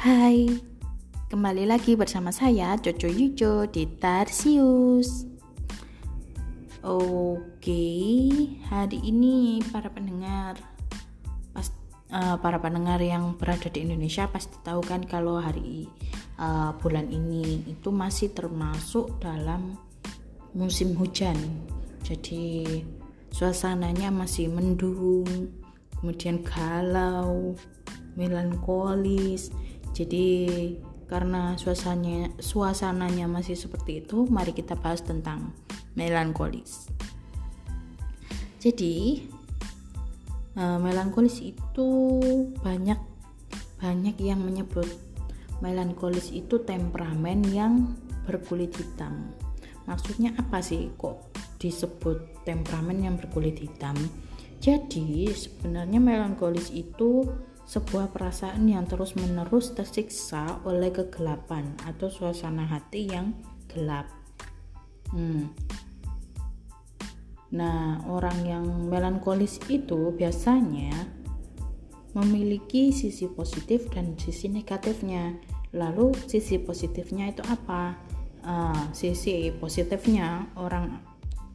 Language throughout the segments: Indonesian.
Hai, kembali lagi bersama saya Coco Yujo di Tarsius. Oke, hari ini para pendengar, pas, uh, para pendengar yang berada di Indonesia pasti tahu kan kalau hari uh, bulan ini itu masih termasuk dalam musim hujan. Jadi suasananya masih mendung, kemudian galau, melankolis jadi karena suasananya suasananya masih seperti itu, mari kita bahas tentang melankolis. Jadi uh, melankolis itu banyak banyak yang menyebut melankolis itu temperamen yang berkulit hitam. Maksudnya apa sih kok disebut temperamen yang berkulit hitam? Jadi sebenarnya melankolis itu sebuah perasaan yang terus-menerus tersiksa oleh kegelapan atau suasana hati yang gelap. Hmm. Nah, orang yang melankolis itu biasanya memiliki sisi positif dan sisi negatifnya. Lalu sisi positifnya itu apa? Uh, sisi positifnya orang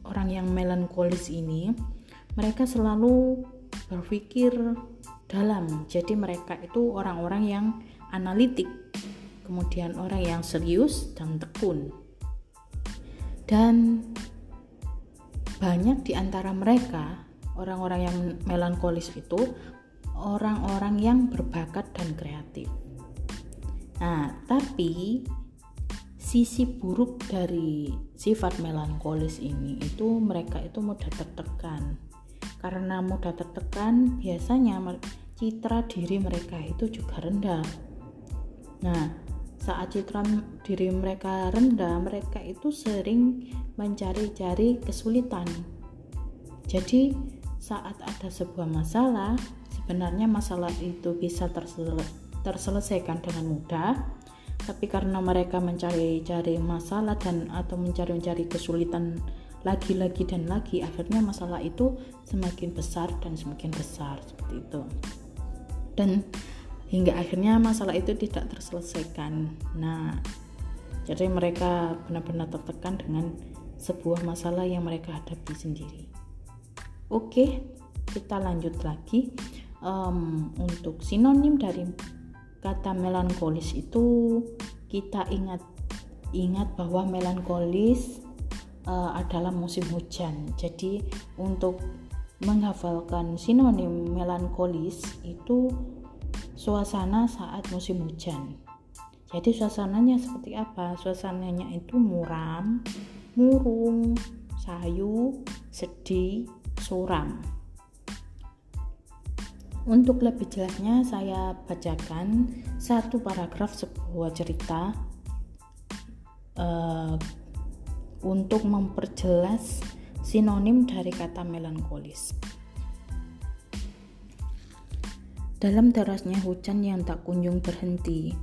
orang yang melankolis ini mereka selalu berpikir dalam. Jadi mereka itu orang-orang yang analitik, kemudian orang yang serius dan tekun. Dan banyak di antara mereka, orang-orang yang melankolis itu orang-orang yang berbakat dan kreatif. Nah, tapi sisi buruk dari sifat melankolis ini itu mereka itu mudah tertekan karena mudah tertekan biasanya citra diri mereka itu juga rendah. Nah saat citra diri mereka rendah mereka itu sering mencari-cari kesulitan. Jadi saat ada sebuah masalah sebenarnya masalah itu bisa tersel terselesaikan dengan mudah. Tapi karena mereka mencari-cari masalah dan atau mencari-cari kesulitan lagi-lagi dan lagi akhirnya masalah itu semakin besar dan semakin besar seperti itu. Dan hingga akhirnya masalah itu tidak terselesaikan. Nah jadi mereka benar-benar tertekan dengan sebuah masalah yang mereka hadapi sendiri. Oke kita lanjut lagi. Um, untuk sinonim dari kata melankolis itu kita ingat ingat bahwa melankolis uh, adalah musim hujan. Jadi untuk menghafalkan sinonim melankolis itu suasana saat musim hujan. Jadi suasananya seperti apa? Suasananya itu muram, murung, sayu, sedih, suram. Untuk lebih jelasnya saya bacakan satu paragraf sebuah cerita uh, untuk memperjelas sinonim dari kata melankolis. Dalam derasnya hujan yang tak kunjung berhenti,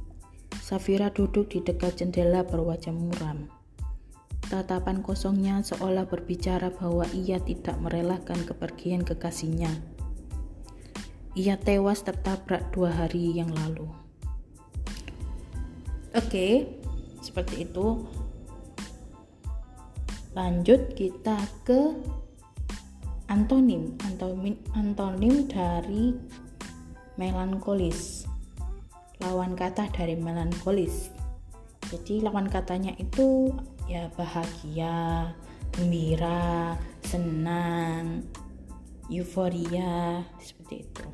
Safira duduk di dekat jendela berwajah muram. Tatapan kosongnya seolah berbicara bahwa ia tidak merelakan kepergian kekasihnya. Ia tewas tertabrak dua hari yang lalu. Oke, seperti itu lanjut kita ke antonim. Antonim dari melankolis. Lawan kata dari melankolis. Jadi lawan katanya itu ya bahagia gembira senang euforia seperti itu.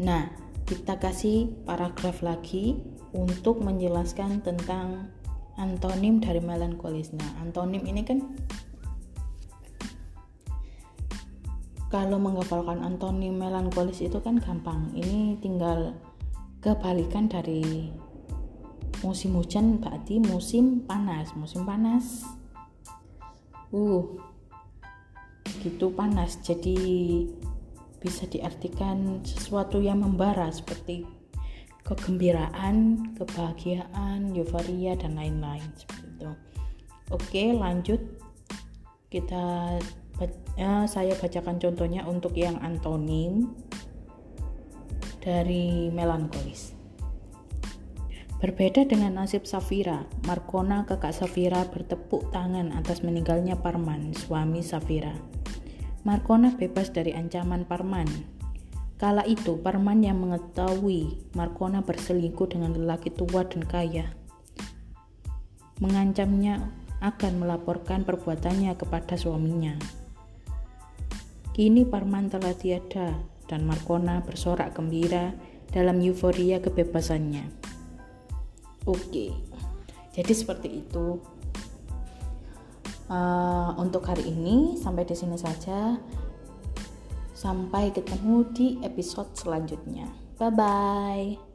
Nah kita kasih paragraf lagi untuk menjelaskan tentang antonim dari melankolis. Nah, antonim ini kan kalau menghafalkan antonim melankolis itu kan gampang. Ini tinggal kebalikan dari musim hujan berarti musim panas. Musim panas. Uh. Gitu panas. Jadi bisa diartikan sesuatu yang membara seperti kegembiraan, kebahagiaan, euforia dan lain-lain seperti itu. Oke, lanjut kita ya, saya bacakan contohnya untuk yang antonim dari melankolis. Berbeda dengan nasib Safira, Markona kakak Safira bertepuk tangan atas meninggalnya Parman, suami Safira. Markona bebas dari ancaman Parman. Kala itu, Parman yang mengetahui Markona berselingkuh dengan lelaki tua dan kaya, mengancamnya akan melaporkan perbuatannya kepada suaminya. Kini Parman telah tiada dan Markona bersorak gembira dalam euforia kebebasannya. Oke, jadi seperti itu. Uh, untuk hari ini sampai di sini saja. Sampai ketemu di episode selanjutnya. Bye bye.